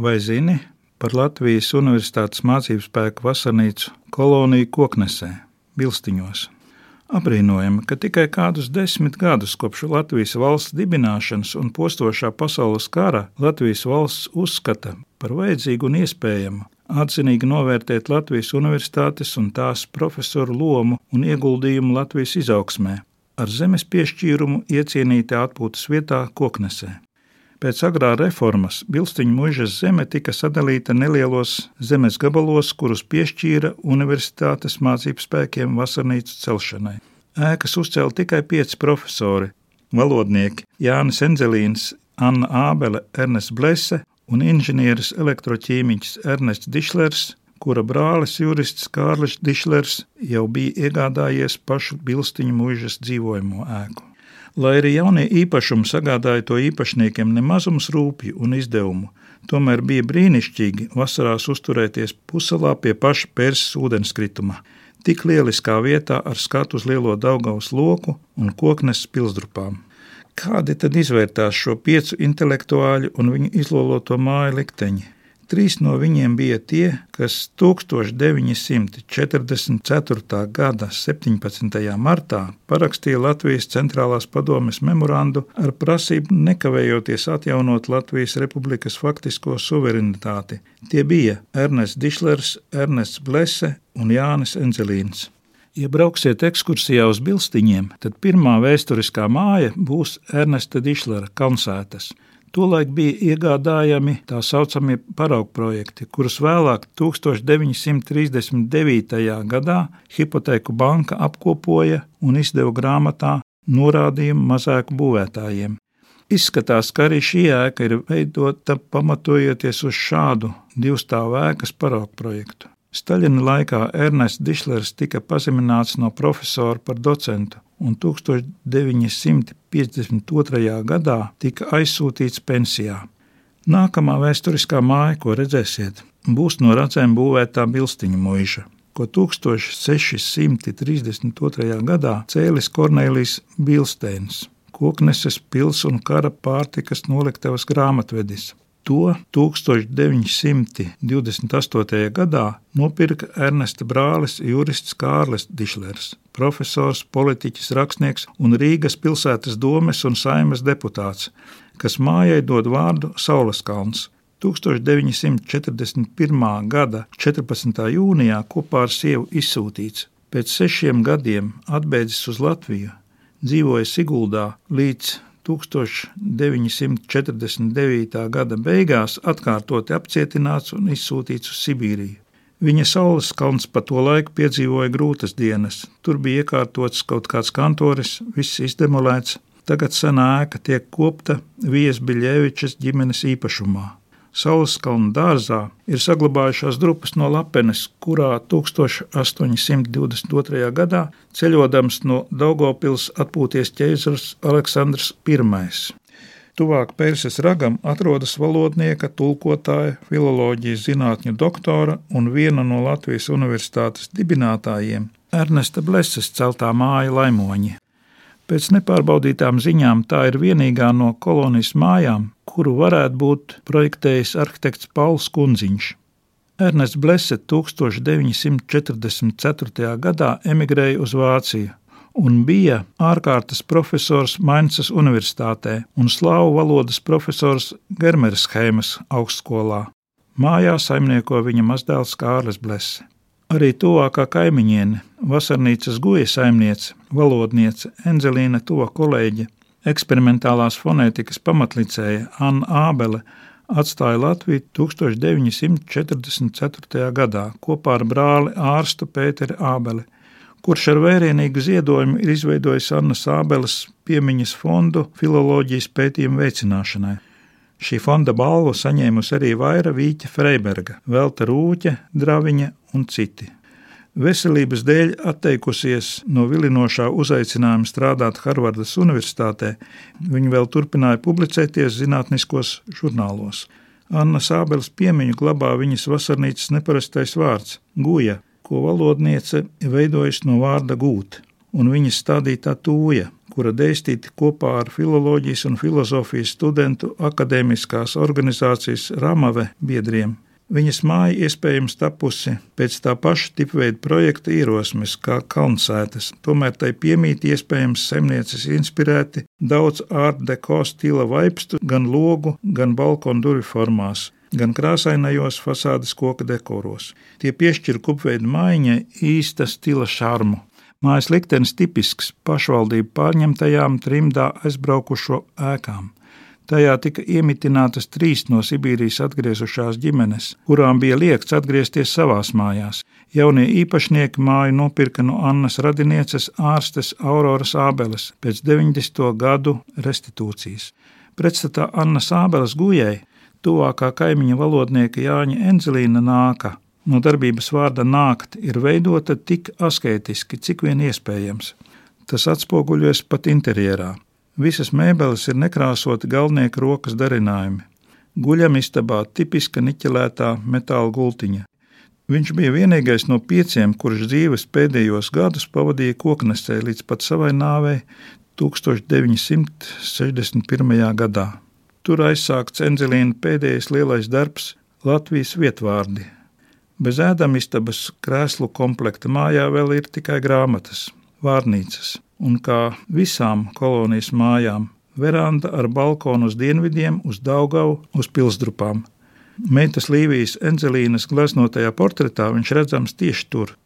Vai zini par Latvijas Universitātes mācību spēku vasarnīcu koloniju Koknesē, Bilstiņos? Abrīnojami, ka tikai kādus desmit gadus kopš Latvijas valsts dibināšanas un postošā pasaules kara Latvijas valsts uzskata par vajadzīgu un iespējamu atzinīgi novērtēt Latvijas universitātes un tās profesoru lomu un ieguldījumu Latvijas izaugsmē, ar zemes piešķīrumu iecienītā atpūtas vietā Koknesē. Pēc agrā reformas Bilstiņu mužas zeme tika sadalīta nelielos zemes gabalos, kurus piešķīra universitātes mācību spēkiem vasarnīcu celšanai. Ēkas uzcēla tikai pieci profesori - valodnieki Jānis Enzelīns, Anna Ābele, Ernests Blese un inženieris elektroķīmiķis Ernests Dišlers, kura brālis jurists Kārlis Dišlers jau bija iegādājies pašu Bilstiņu mužas dzīvojamo ēku. Lai arī jaunie īpašumi sagādāja to īpašniekiem nemazums rūpju un izdevumu, tomēr bija brīnišķīgi vasarās uzturēties puselā pie paša Persijas ūdenskrituma, tik lieliskā vietā ar skatu uz lielo Daugavas loku un koknes pilsdrupām. Kādi tad izvērtās šo piecu intelektuāļu un viņu izloloto māju likteņi? Trīs no viņiem bija tie, kas 1944. gada 17. martā parakstīja Latvijas centrālās padomes memorandu ar prasību nekavējoties atjaunot Latvijas republikas faktisko suverenitāti. Tie bija Ernests Dišlers, Ernests Blese un Jānis Enzelīns. Ja brauksiet ekskursijā uz Bilstiņiem, tad pirmā vēsturiskā māja būs Ernesta Dišlera kalnsētas. Tolaik bija iegādājami tā saucamie paraugu projekti, kurus vēlāk 1939. gadā Hipotēku banka apkopoja un izdeva grāmatā norādījumu mazāku būvētājiem. Izskatās, ka arī šī ēka ir veidota pamatojoties uz šādu divstāvu ēkas paraugu projektu. Staļina laikā Ernests Dišlers tika pazemināts no profesora par docentu un 1952. gadā tika aizsūtīts pensijā. Nākamā vēsturiskā māja, ko redzēsiet, būs no racēm būvētā Bilstiņa mūža, ko 1632. gadā cēlis Kornelijs Bilsteins, Kokneses pils un kara pārtikas noliktavas grāmatvedis. To 1928. gadā nopirka Ernesta brālis jurists Kārlis Dišlers, profesors, politiķis, rakstnieks un Rīgas pilsētas domes un saimas deputāts, kas mājai dod vārdu Sauleskalns. 1941. gada 14. jūnijā kopā ar sievu izsūtīts. Pēc sešiem gadiem atbēdzis uz Latviju, dzīvoja Siguldā līdz 1949. gada beigās atkārtoti apcietināts un izsūtīts uz Sibīriju. Viņa saules kalns pa to laiku piedzīvoja grūtas dienas. Tur bija iekārtots kaut kāds kantoris, viss izdemolēts. Tagad senā ēka tiek kopta Vijas Biļevičas ģimenes īpašumā. Sauleskalna dārzā ir saglabājušās drupas no lapenes, kurā 1822. gadā ceļodams no Daugopils atpūties ķēzars Aleksandrs I. Tuvāk Pērses ragam atrodas valodnieka, tulkotāja, filoloģijas zinātņu doktora un viena no Latvijas universitātes dibinātājiem - Ernesta Bleses celtā māja Laimoņi. Pēc nepārbaudītām ziņām tā ir vienīgā no kolonijas mājām, kuru varētu būt projektējis arhitekts Pauls Kunziņš. Ernests Blese 1944. gadā emigrēja uz Vāciju un bija ārkārtas profesors Mainzas Universitātē un slāvu valodas profesors Germersheimas augstskolā. Mājā saimnieko viņa mazdēls Kārlis Blese. Arī tuvākā kaimiņiene, vasarnīcas guja saimniece, valodniece Enzelīna Tova kolēģe, eksperimentālās fonētikas pamatlicēja Anna Ābele atstāja Latviju 1944. gadā kopā ar brāli ārstu Pēteri Ābeli, kurš ar vērienīgu ziedojumu ir izveidojis Annas Ābeles piemiņas fondu filoloģijas pētījumu veicināšanai. Šī fonda balvu saņēmusi arī Vaira Vīķa Freiberga, Velta Rūķa, Draviņa un citi. Veselības dēļ atteikusies no vilinošā uzaicinājuma strādāt Harvardas Universitātē, viņa vēl turpināja publicēties zinātniskos žurnālos. Anna Sābeles piemiņu glabā viņas vasarnīcas neparastais vārds - guja, ko valodniece veidojas no vārda gūt, un viņas stādītā tūja, kura dēstīti kopā ar filoloģijas un filozofijas studentu akadēmiskās organizācijas Ramave biedriem. Viņas māja iespējams tapusi pēc tā paša tipveida projekta ierosmes kā kalnsētas, tomēr tai piemīt iespējams zemnieces inspirēti daudz art deko stila vaipstu gan logu, gan balkonu durvju formās, gan krāsainajos fasādes koka dekoros. Tie piešķir kupveida mājiņai īsta stila šarmu. Mājas liktenis tipisks pašvaldību pārņemtajām trimdā aizbraukušo ēkām. Tajā tika iemitinātas trīs no Sibīrijas atgriezušās ģimenes, kurām bija liekts atgriezties savās mājās. Jaunie īpašnieki māju nopirka no Annas radinieces ārstes Auroras Ābeles pēc 90. gadu restitūcijas. Pretstatā Annas Ābeles gujai tuvākā kaimiņa valodnieka Jāņa Enzelīna nāka no darbības vārda nākt ir veidota tik asketiski, cik vien iespējams. Tas atspoguļojas pat interjerā. Visas mēbeles ir nekrāsoti galvenieka rokas darinājumi. Guļamistabā tipiska niķelētā metāla gultiņa. Viņš bija vienīgais no pieciem, kurš dzīves pēdējos gadus pavadīja koknesē līdz pat savai nāvei 1961. gadā. Tur aizsākts Enzelīna pēdējais lielais darbs Latvijas vietvārdi Bez ēdamistabas krēslu komplekta mājā vēl ir tikai grāmatas, vārnīcas, un kā visām kolonijas mājām, veranda ar balkonu uz dienvidiem, uz Daugavu, uz pilsdrupām. Meitas Līvijas Enzelīnas gleznotajā portretā viņš redzams tieši tur –